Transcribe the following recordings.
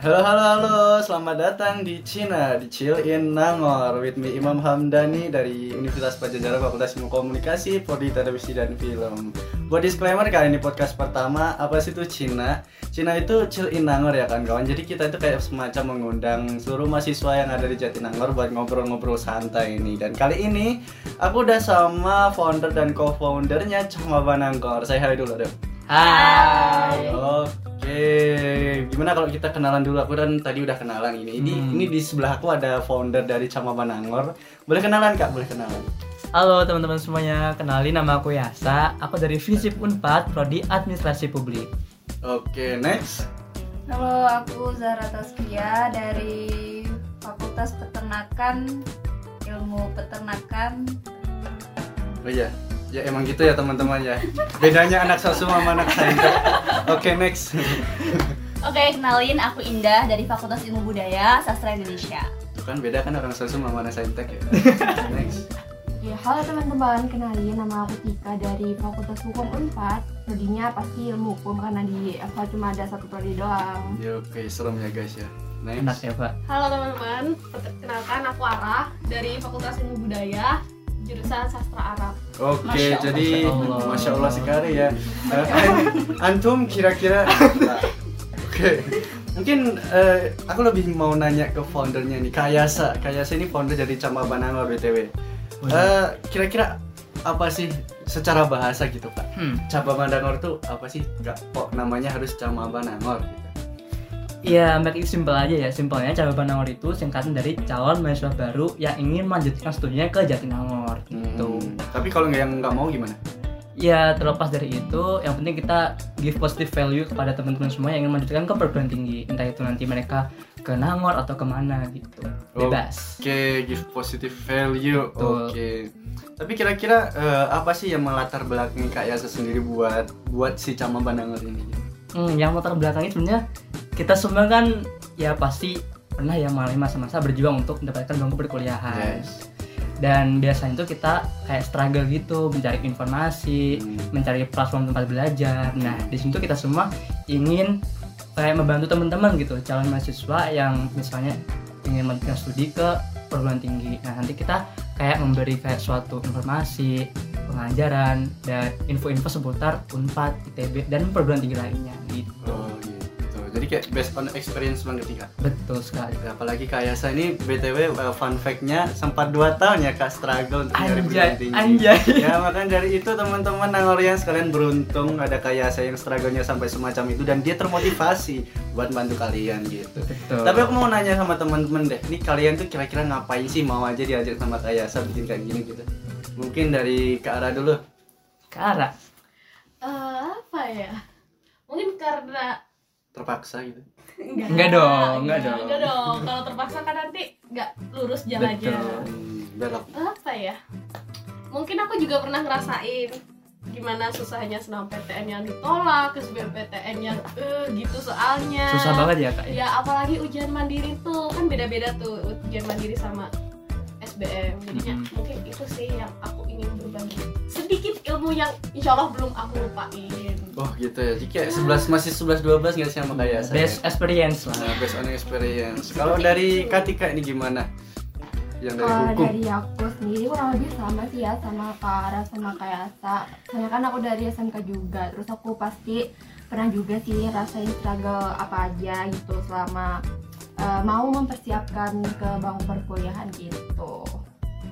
Halo halo halo, selamat datang di Cina di Chill in Nangor with me Imam Hamdani dari Universitas Pajajaran Fakultas Ilmu Komunikasi, Prodi Televisi dan Film. Buat disclaimer kali ini podcast pertama, apa sih itu Cina? Cina itu Chill in Nangor ya kan kawan. Jadi kita itu kayak semacam mengundang seluruh mahasiswa yang ada di Jatinangor buat ngobrol-ngobrol santai ini. Dan kali ini aku udah sama founder dan co-foundernya Cama Banangkor. Saya hai dulu deh. Hai. Oke, gimana kalau kita kenalan dulu? Aku kan tadi udah kenalan ini. Ini Hmm. ini di sebelah aku ada founder dari Cama Banangor. Boleh kenalan kak? Boleh kenalan. Halo teman-teman semuanya, kenalin nama aku Yasa. Aku dari Visip Unpad, Prodi Administrasi Publik. Oke, next. Halo, aku Zahra Taskia dari Fakultas Peternakan Ilmu Peternakan. Oh iya, ya emang gitu ya teman-teman ya. Bedanya anak sosum sama anak saintek. Oke, next. Oke, kenalin aku Indah dari Fakultas Ilmu Budaya Sastra Indonesia. Tuh kan beda kan orang sosum sama anak saintek ya. Next. Ya, halo teman-teman, kenalin nama aku Tika dari Fakultas Hukum Unpad. Prodinya pasti ilmu hukum karena di FH cuma ada satu prodi doang. Ya oke, serem ya guys ya. Enak Next. ya Pak. Halo teman-teman, perkenalkan aku Arah dari Fakultas Ilmu Budaya jurusan Sastra Arab. Oke, Masya Allah. jadi Masya Allah. masya Allah sekali ya. Eh, an- antum kira-kira, oke, mungkin eh, aku lebih mau nanya ke foundernya nih, Kayasa. Kayasa ini founder dari Camba Banangor btw. Eh, kira-kira apa sih secara bahasa gitu pak? Hmm. Camba Banangor tuh apa sih? Gak kok namanya harus Camba Banangor? Gitu. Ya, make it simple aja ya. Simpelnya Cabai Banangor itu singkatan dari calon mahasiswa baru yang ingin melanjutkan studinya ke Jatinangor gitu. Hmm, Tapi kalau nggak yang nggak mau gimana? Ya, terlepas dari itu, yang penting kita give positive value kepada teman-teman semua yang ingin melanjutkan ke perguruan tinggi. Entah itu nanti mereka ke Nangor atau ke mana gitu. Bebas. Oke, give positive value. Oke. Tapi kira-kira eh, apa sih yang melatar belakangi Kak Yasa sendiri buat buat si Cama Banangor ini? Hmm, yang latar belakangnya sebenarnya kita semua kan ya pasti pernah ya mengalami masa-masa berjuang untuk mendapatkan bangku perkuliahan. Yes. Dan biasanya itu kita kayak struggle gitu mencari informasi, Hmm. mencari platform tempat belajar. Nah, di situ kita semua ingin kayak membantu teman-teman gitu, calon mahasiswa yang misalnya ingin melanjutkan studi ke perguruan tinggi. Nah, nanti kita kayak memberi kayak suatu informasi, pengajaran dan info-info seputar Unpad, ITB dan perguruan tinggi lainnya gitu. Oh gitu. Jadi kayak based on experience banget nih Kak. Betul sekali. Apalagi Kak Yasa ini BTW uh, fun fact-nya sempat 2 tahun ya Kak struggle untuk nyari Anjay, tinggi. anjay. Ya makanya dari itu teman-teman Nangorian sekalian beruntung ada Kak Yasa yang struggle-nya sampai semacam itu dan dia termotivasi buat bantu kalian gitu. Betul. Tapi aku mau nanya sama teman-teman deh, nih kalian tuh kira-kira ngapain sih mau aja diajak sama Kak Yasa bikin kayak gini gitu? Mungkin dari Kak Ara dulu. Kara. Eh, apa ya? Mungkin karena Terpaksa gitu. Enggak dong, enggak dong. Enggak dong. Kalau terpaksa kan nanti nggak lurus jalannya. Betul. Hmm, belok. Apa ya? Mungkin aku juga pernah ngerasain gimana susahnya SNMPTN yang ditolak, SBMPTN yang eh gitu soalnya. Susah banget ya, Kak. ya? Ya apalagi ujian mandiri tuh kan beda-beda tuh ujian mandiri sama SBM. Jadinya Mhm. mungkin itu sih yang aku ingin berbagi sedikit ilmu yang insya Allah belum aku lupain. Oh gitu ya. Jadi kayak 11 masih 11 12 nggak sih sama Kak Yasa? Best experience lah. Nah, based on experience. Kalau dari Katika ini gimana? Yang dari Kalau hukum. dari aku sendiri kurang lebih sama sih ya sama Kak Ara sama Kak Yasa. Soalnya kan aku dari SMK juga, terus aku pasti pernah juga sih rasain struggle apa aja gitu selama eh, mau mempersiapkan ke bangku perkuliahan gitu.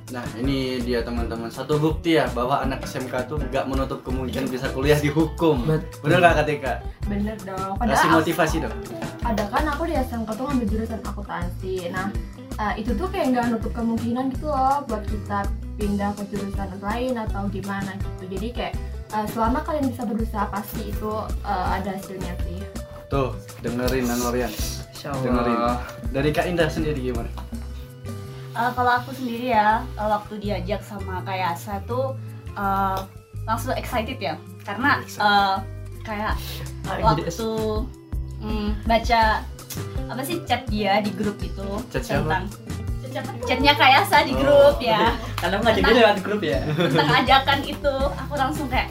Nah ini dia teman-teman satu bukti ya bahwa anak SMK tuh nggak menutup kemungkinan bisa kuliah di hukum. Betul. Bener nggak Katika? Bener dong. Kasih Padahal motivasi dong. ada kan aku di SMK tuh ngambil jurusan akuntansi nah eh, itu tuh kayak nggak nutup kemungkinan gitu loh buat kita pindah ke jurusan lain atau gimana gitu jadi kayak eh, selama kalian bisa berusaha pasti itu eh, ada hasilnya sih Tuh dengerin. Insya Dengerin. Dari Kak Indah sendiri gimana? Eh, kalau aku sendiri ya, eh, waktu diajak sama Kayasa tuh eh, langsung excited ya, karena eh, kayak waktu mm, baca apa sih chat dia di grup itu Chat siapa? tentang Siapa? chatnya Kayasa di grup ya. Karena ngajak dia lewat grup ya. tentang ajakan itu. Aku langsung kayak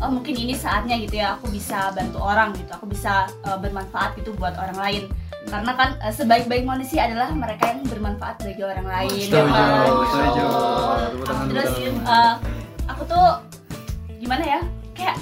oh mungkin ini saatnya gitu ya aku bisa bantu orang gitu aku bisa uh, bermanfaat gitu buat orang lain karena kan eh, sebaik-baik manusia adalah mereka yang bermanfaat bagi orang lain ya Setuju, kan? setuju. Terus eh, aku tuh gimana ya kayak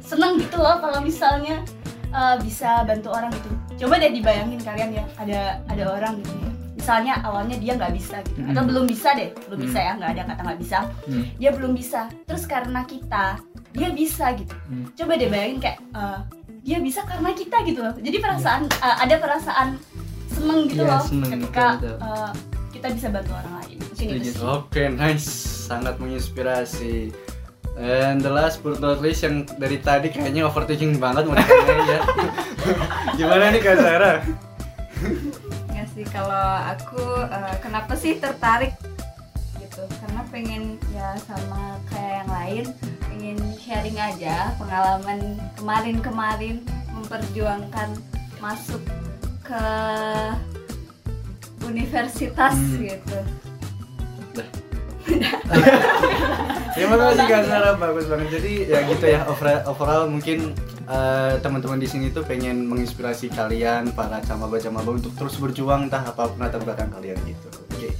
seneng gitu loh kalau misalnya eh, bisa bantu orang gitu coba deh dibayangin kalian ya ada ada orang gitu ya misalnya awalnya dia nggak bisa gitu atau Hmm. belum bisa deh belum Hmm. bisa ya nggak ada kata nggak bisa Hmm. dia belum bisa terus karena kita dia bisa gitu Hmm. coba deh bayangin kayak eh, dia bisa karena kita gitu loh jadi perasaan eh, ada perasaan seneng gitu Iya, loh seneng, ketika betul, betul. eh, kita bisa bantu orang lain. Oke, nice. Sangat menginspirasi. And the last but not least yang dari tadi kayaknya overthinking banget ditanya ya. Gimana nih Kak Sarah? Ya sih kalau aku eh, kenapa sih tertarik gitu karena pengen ya sama kayak yang lain pengen sharing aja pengalaman kemarin-kemarin memperjuangkan masuk ke universitas Hmm. gitu. Terima kasih Kak Sarah, bagus banget. Jadi ya gitu ya overall, overall mungkin eh, teman-teman di sini tuh pengen menginspirasi kalian para camaba-camaba untuk terus berjuang entah apa pun latar belakang kalian gitu. Oke.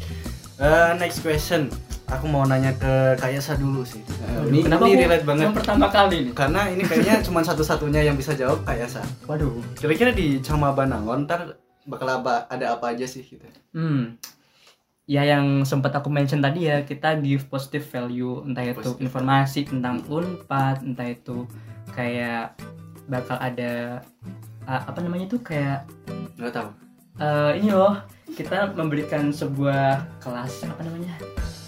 Eh, next question. Aku mau nanya ke Kak Yasa dulu sih. Eh, ini Kenapa ini relate banget. yang pertama kali nih? Karena ini kayaknya cuma satu-satunya yang bisa jawab Kak Yasa. Waduh. Kira-kira di Camaba Nangon ntar bakal apa, ada apa aja sih gitu? Hmm. Ya yang sempat aku mention tadi ya, kita give positive value entah itu Positive. informasi tentang Unpad, entah itu kayak bakal ada uh, apa namanya tuh kayak Nggak tahu. uh, ini loh, kita memberikan sebuah kelas apa namanya?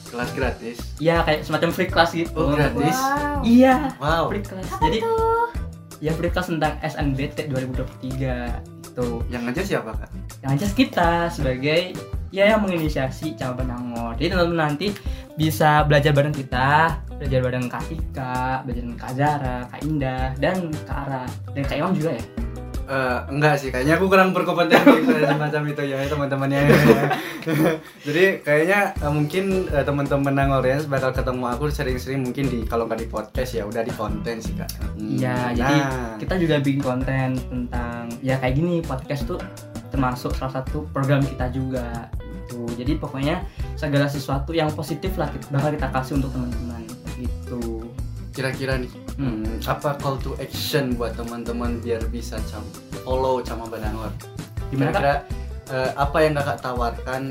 Kelas gratis. Ya kayak semacam free class gitu. Oh, gratis. Wow. Iya, Wow. free class. Jadi ya free class tentang SNBT 2023 itu. Yang ngajar siapa kak? yang aja kita sebagai ya yang menginisiasi cabang Nangor. Jadi teman-teman nanti bisa belajar bareng kita, belajar bareng Kak Ika, belajar dengan Kak Zara, Kak Indah, dan Kak Ara, dan Kak Imam juga ya. Eh, enggak sih, kayaknya aku kurang berkompetensi pada semacam itu ya teman-temannya. Jadi kayaknya eh, mungkin eh, teman-teman Nangorians bakal ketemu aku sering-sering mungkin di kalau nggak di podcast ya udah di konten sih kak. Hmm, Iya, jadi kita juga bikin konten tentang ya kayak gini podcast tuh termasuk salah satu program kita juga. Gitu. Jadi pokoknya segala sesuatu yang positif lah kita, bakal kita kasih untuk teman-teman gitu. Kira-kira nih Hmm. hmm, apa call to action buat teman-teman biar bisa cam follow Cama Banangor? Gimana, Kak? Kira-kira eh, apa yang kakak tawarkan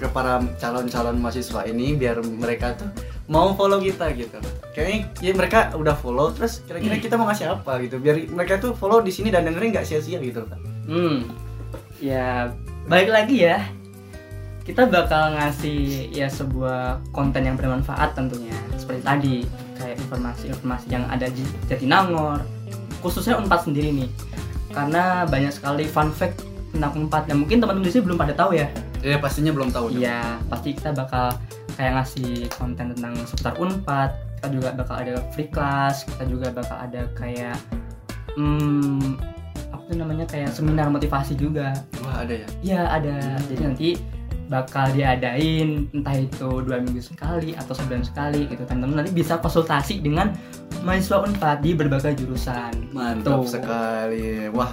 ke para calon-calon mahasiswa ini biar mereka tuh mau follow kita gitu kayaknya ya mereka udah follow terus kira-kira kita mau ngasih apa gitu biar mereka tuh follow di sini dan dengerin nggak sia-sia gitu kan Hmm, ya balik lagi ya. Kita bakal ngasih ya sebuah konten yang bermanfaat tentunya. Seperti tadi informasi-informasi yang ada di Jatinangor, khususnya Unpad sendiri nih. Karena banyak sekali fun fact tentang Unpad yang mungkin teman-teman di sini belum pada tahu ya. ya pastinya belum tahu. Iya, pasti kita bakal kayak ngasih konten tentang seputar Unpad. Kita juga bakal ada free class, kita juga bakal ada kayak hmm, apa tuh namanya kayak seminar motivasi juga. wah ada ya Iya ada. Jadi nanti bakal diadain entah itu dua minggu sekali atau sebulan sekali gitu teman-teman nanti bisa konsultasi dengan mahasiswa Unpad di berbagai jurusan. mantap Tuh. sekali wah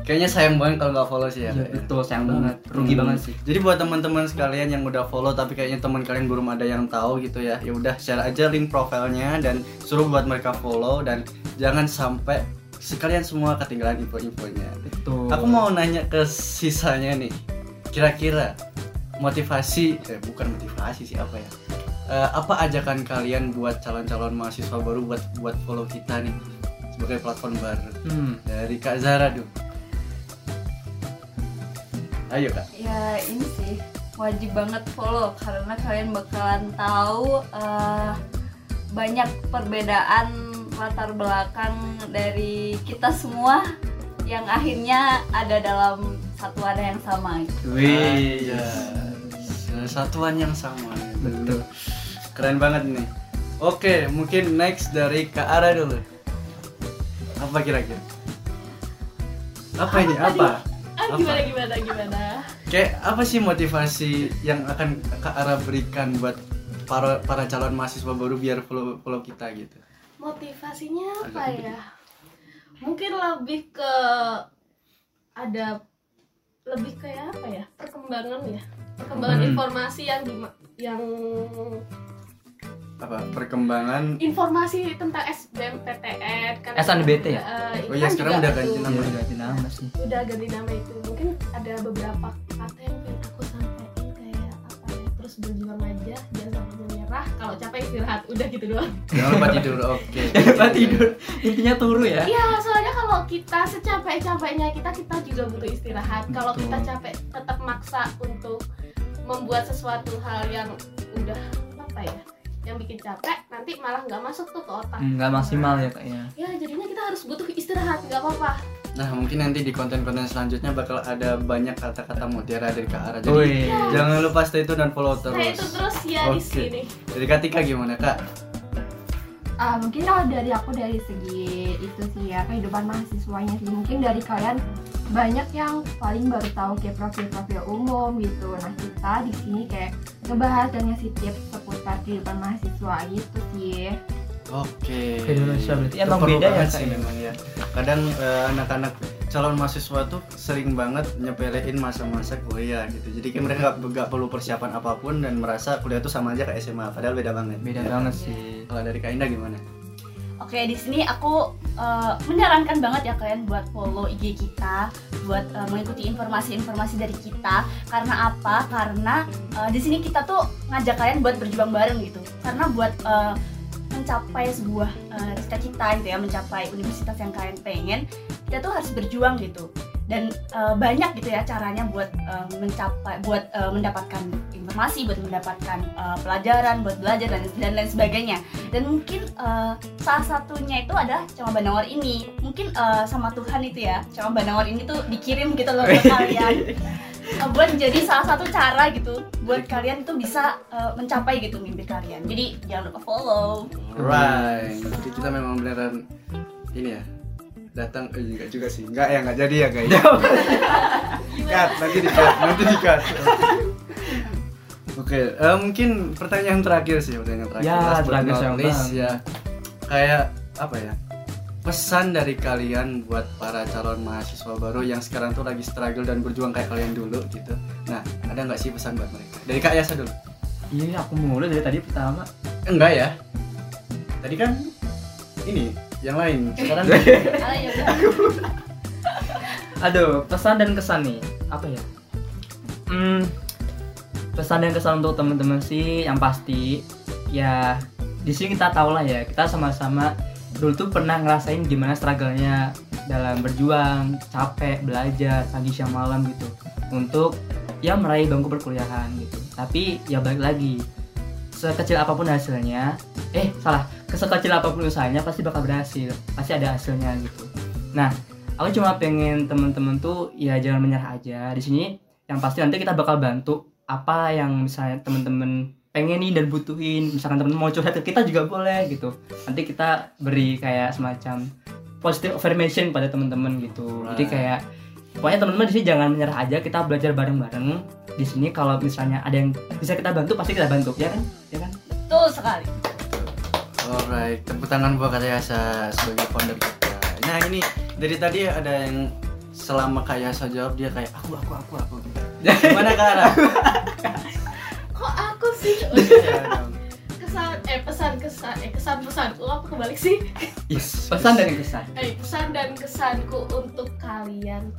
kayaknya sayang banget kalau nggak follow sih ya ya. betul sayang banget, rugi Hmm. banget sih. Jadi buat teman-teman sekalian yang udah follow tapi kayaknya teman kalian belum ada yang tahu gitu ya, ya udah share aja link profilnya dan suruh buat mereka follow dan jangan sampai sekalian semua ketinggalan info-infonya. Betul. Aku mau nanya ke sisanya nih, kira-kira motivasi, eh bukan motivasi sih apa ya? Eh, apa ajakan kalian buat calon-calon mahasiswa baru buat buat follow kita nih sebagai platform baru Hmm. dari Kak Zara dulu. Ayo kak. Ya ini sih wajib banget follow karena kalian bakalan tahu eh, banyak perbedaan latar belakang dari kita semua yang akhirnya ada dalam satu wadah yang sama gitu. Wih. Iya. Satuan yang sama. Betul. Keren banget nih. Oke, mungkin next dari Kak Ara dulu. Apa kira-kira? Apa ini? Apa? Ah, gimana gimana gimana? Kayak apa sih motivasi yang akan Kak Ara berikan buat para para calon mahasiswa baru biar follow follow kita gitu? Motivasinya apa Agak ya? Mungkin lebih ke ada lebih kayak apa ya perkembangan ya perkembangan Hmm. informasi yang di yang apa perkembangan informasi tentang SBMPTN kan SNBT ya? Itu Oh iya, kan sekarang udah ganti nama. Iya, ganti nama sih. udah ganti nama itu mungkin ada beberapa kata yang pengen aku sampaikan kayak apa ya terus berjuang aja jangan sampai menyerah kalau capek istirahat udah gitu doang jangan lupa tidur oke Apa tidur? Intinya turu ya. Iya, soalnya kalau kita secapek-capeknya kita kita juga butuh istirahat. Kalau kita capek tetap maksa untuk membuat sesuatu hal yang udah apa ya, yang bikin capek, nanti malah nggak masuk tuh ke otak. Nggak maksimal ya kayaknya. Ya jadinya kita harus butuh istirahat, nggak apa-apa. Nah mungkin nanti di konten-konten selanjutnya bakal ada banyak kata-kata mutiara dari Kak Ara jadi Wih. jangan lupa stay tune dan follow terus Nah itu terus ya di Oke. sini. dari Kak Tika gimana Kak Ah, mungkin kalau dari aku dari segi itu sih ya kehidupan mahasiswanya sih mungkin dari kalian banyak yang paling baru tahu kayak profil-profil umum gitu nah kita di sini kayak ngebahas dan ngasih tips seputar kehidupan mahasiswa gitu sih Oke. Kehidupan mahasiswa berarti Itu emang beda ya, sih ya? memang ya. Kadang eh, anak-anak calon mahasiswa tuh sering banget nyepelein masa-masa kuliah gitu. Jadi kayak mereka nggak perlu persiapan apa pun dan merasa kuliah tuh sama aja kayak SMA. Padahal beda banget. Beda Ya. banget sih. Kalau dari Kak Indah gimana? Oke, di sini aku eh, menyarankan banget ya kalian buat follow IG kita, buat eh, mengikuti informasi-informasi dari kita. Karena apa? Karena eh, di sini kita tuh ngajak kalian buat berjuang bareng gitu. Karena buat eh, mencapai sebuah eh, cita-cita gitu ya, mencapai universitas yang kalian pengen, kita tuh harus berjuang gitu. Dan eh, banyak gitu ya caranya buat eh, mencapai, buat eh, mendapatkan informasi, buat mendapatkan eh, pelajaran, buat belajar dan dan lain sebagainya. Dan mungkin eh, salah satunya itu ada Cama Banawar ini. Mungkin eh, sama Tuhan itu ya Cama Banawar ini tuh dikirim gitu loh ke kalian buat jadi salah satu cara gitu buat kalian tuh bisa eh, mencapai gitu mimpi kalian. Jadi jangan lupa follow. Right. Jadi kita memang beneran ini ya datang eh, enggak juga sih. Enggak ya enggak jadi ya guys. Cut nanti di cut nanti di cut oke eh, mungkin pertanyaan terakhir sih pertanyaan terakhir. Ya, Last terakhir not least, ya. Kayak apa ya pesan dari kalian buat para calon mahasiswa baru yang sekarang tuh lagi struggle dan berjuang kayak kalian dulu gitu nah ada nggak sih pesan buat mereka dari kak Yasa dulu Iya, aku mulai dari tadi pertama. enggak ya tadi kan ini yang lain sekarang Ah, ya udah. Aduh, pesan dan kesan nih. Apa ya? Hmm, pesan dan kesan untuk teman-teman sih yang pasti ya di sini kita tahu lah ya kita sama-sama dulu tuh pernah ngerasain gimana struggle-nya dalam berjuang capek belajar pagi siang malam gitu. Untuk ya meraih bangku perkuliahan gitu. Tapi ya balik lagi. Sekecil apa pun hasilnya eh salah. Sekecil apa pun usahanya pasti bakal berhasil. Pasti ada hasilnya gitu. Nah aku cuma pengen temen-temen tuh ya jangan menyerah aja. Di sini yang pasti nanti kita bakal bantu apa yang misalnya temen-temen pengenin dan butuhin misalkan temen mau curhat ke kita juga boleh gitu. Nanti kita beri kayak semacam positive affirmation pada temen-temen gitu. Jadi Right. kayak pokoknya temen-temen di sini jangan menyerah aja kita belajar bareng-bareng. Di sini kalau misalnya ada yang bisa kita bantu pasti kita bantu. Ya kan? Ya kan? Betul sekali. Alright, tepuk tangan buat Kak Yasa sebagai founder kita. Nah ini dari tadi ada yang selama Kak Yasa jawab dia kayak aku aku aku aku. Gimana Kak sih? Iya dong. kesan eh pesan kesan eh kesan pesanku apa kebalik sih? Yes. pesan dari kesan Eh pesan dan kesanku untuk kalian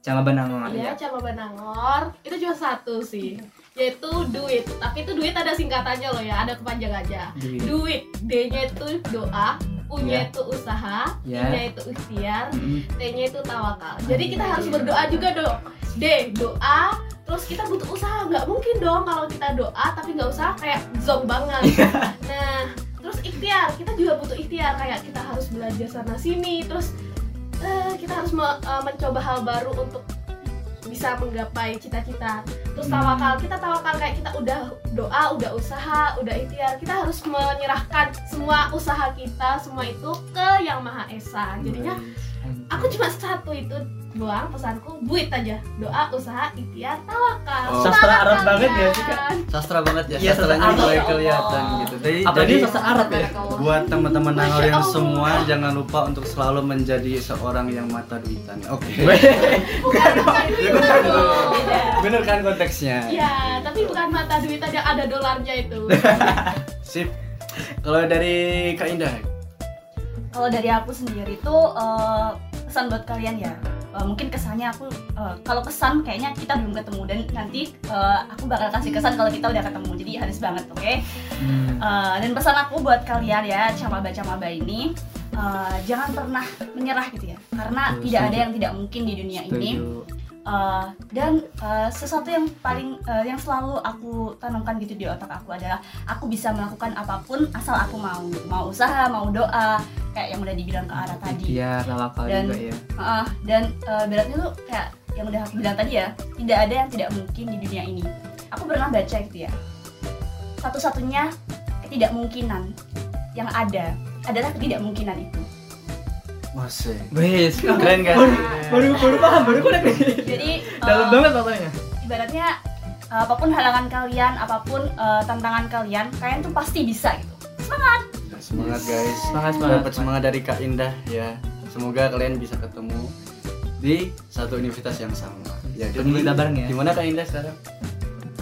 jangan benang Iya, Cama Banangor itu cuma satu sih, yaitu duit. Tapi itu duit ada singkatannya loh ya, ada kepanjang aja. Duit. Duit, D-nya itu doa, U-nya Iya. itu usaha, Iya. I-nya itu ikhtiar, Mm. T-nya itu tawakal. Jadi kita harus berdoa juga dong. D, doa, terus kita butuh usaha. Nggak mungkin dong kalau kita doa tapi nggak usaha kayak zong banget. nah, terus ikhtiar, kita juga butuh ikhtiar kayak kita harus belajar sana sini, terus eh, kita harus me- eh, mencoba hal baru untuk bisa menggapai cita-cita. Terus Hmm. tawakal, kita tawakal kayak kita udah doa, udah usaha, udah ikhtiar. Kita harus menyerahkan semua usaha kita, semua itu ke Yang Maha Esa. Jadinya aku cuma satu itu doang pesanku buit aja doa usaha ikhtiar tawakal Oh. Sastra Arab banget kalian. ya sih, Kak? Sastra banget ya, Iya, sastranya sastra mulai kelihatan gitu. Jadi, Apalagi jadi sastra Arab ya. buat teman-teman nangor yang Allah. semua jangan lupa untuk selalu menjadi seorang yang mata duitan. Oke. bukan bukan duit dong. Bener kan konteksnya? ya tapi bukan mata duit aja ada dolarnya itu Sip. Kalau dari Kak Indah, Kalau dari aku sendiri tuh eh, pesan buat kalian ya. Eh, mungkin kesannya aku eh, kalau kesan kayaknya kita belum ketemu dan nanti eh, aku bakal kasih kesan kalau kita udah ketemu. Jadi harus banget, oke? Hmm. Eh, dan pesan aku buat kalian ya, camaba-camaba ini eh, jangan pernah menyerah gitu ya. Karena Betul, tidak ada yang tidak mungkin di dunia ini. Uh, dan uh, sesuatu yang paling uh, yang selalu aku tanamkan gitu di otak aku adalah aku bisa melakukan apa pun asal aku mau. Mau usaha mau doa kayak yang udah dibilang ke arah tadi. Iya, tawakal Dan- juga ya. Uh, dan uh, beratnya tuh kayak yang udah aku bilang tadi ya tidak ada yang tidak mungkin di dunia ini. Aku pernah baca gitu ya satu-satunya ketidakmungkinan yang ada adalah ketidakmungkinan itu masih Wes, keren kan? baru baru paham, baru connect nih. jadi Dalam uh, banget maknanya. ibaratnya uh, apa pun halangan kalian, apa pun uh, tantangan kalian, kalian tuh pasti bisa gitu. Semangat guys. Semangat, semangat. Dapat semangat dari Kak Indah ya. Semoga kalian bisa ketemu di satu universitas yang sama. Ya, Tunggu kita bareng ya. Di mana Kak Indah sekarang?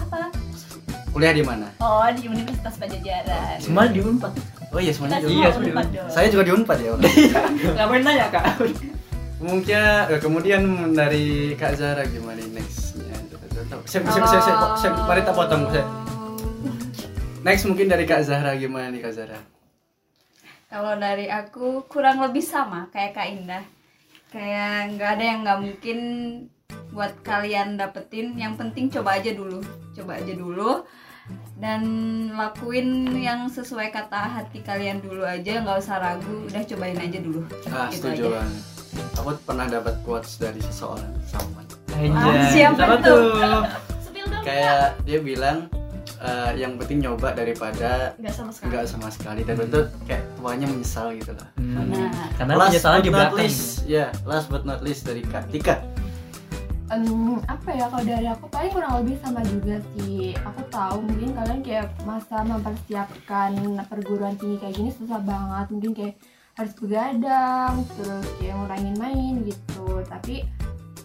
Apa? Kuliah di mana? Oh, di Universitas Pajajaran. Semua di Unpad. Oh iya, semuanya di Iya, semua. Saya juga di Unpad ya. Orang. Ngapain nanya, Kak? Mungkin eh, kemudian dari Kak Zara gimana nih nextnya? Siap, siap, siap, siap, siap, mari kita potong. Siap. Next mungkin dari Kak Zahra gimana nih Kak Zahra? Kalau dari aku kurang lebih sama kayak Kak Indah. Kayak nggak ada yang nggak mungkin buat kalian dapetin. Yang penting coba aja dulu, coba aja dulu dan lakuin yang sesuai kata hati kalian dulu aja nggak usah ragu udah cobain aja dulu Ah, Gitu setuju aja. banget. Aku pernah dapat quotes dari seseorang sama. Anjay. siapa tuh? tuh? Spill dong Kayak dia bilang eh, yang penting nyoba daripada nggak sama sekali enggak sama sekali dan itu kayak tuanya menyesal gitu lah. Hmm. Nah, Karena last penyesalan but di belakang. least, ya, last but not least dari Kak Tika. Em, apa ya kalau dari aku paling kurang lebih sama juga sih. Aku tahu mungkin kalian kayak masa mempersiapkan perguruan tinggi kayak gini susah banget. Mungkin kayak harus begadang terus kayak ngurangin main gitu. Tapi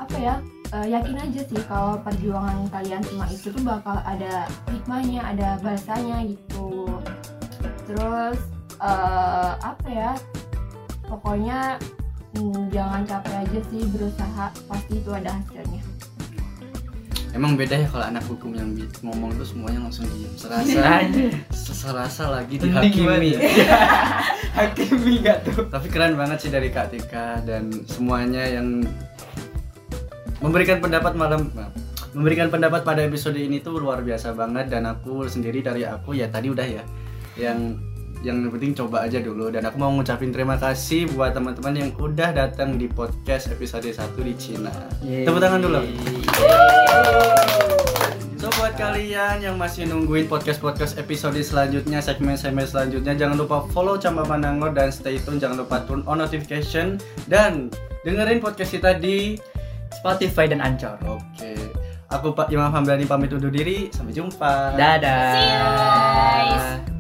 apa ya eh, yakin aja sih kalau perjuangan kalian semua itu tuh bakal ada hikmahnya ada bahasanya gitu. Terus eh, apa ya pokoknya Hmm, jangan capek aja sih berusaha pasti itu ada hasilnya Emang beda ya kalau anak hukum yang ngomong tuh semuanya langsung diem. Serasa Anjay. serasa lagi dihakimi. Hakimi nggak tuh? Tapi keren banget sih dari Kak Tika dan semuanya yang memberikan pendapat malam memberikan pendapat pada episode ini tuh luar biasa banget dan aku sendiri dari aku ya tadi udah ya yang yang penting coba aja dulu dan aku mau ngucapin terima kasih buat teman-teman yang udah datang di podcast episode 1 di Cina. Tepuk tangan dulu. So buat kalian yang masih nungguin podcast-podcast episode selanjutnya, segmen-segmen selanjutnya Jangan lupa follow Camba Manangor dan stay tune Jangan lupa turn on notification Dan dengerin podcast kita di Spotify dan Anchor. Oke Aku Pak Imam Hamdani pamit undur diri Sampai jumpa Dadah. See you. Guys.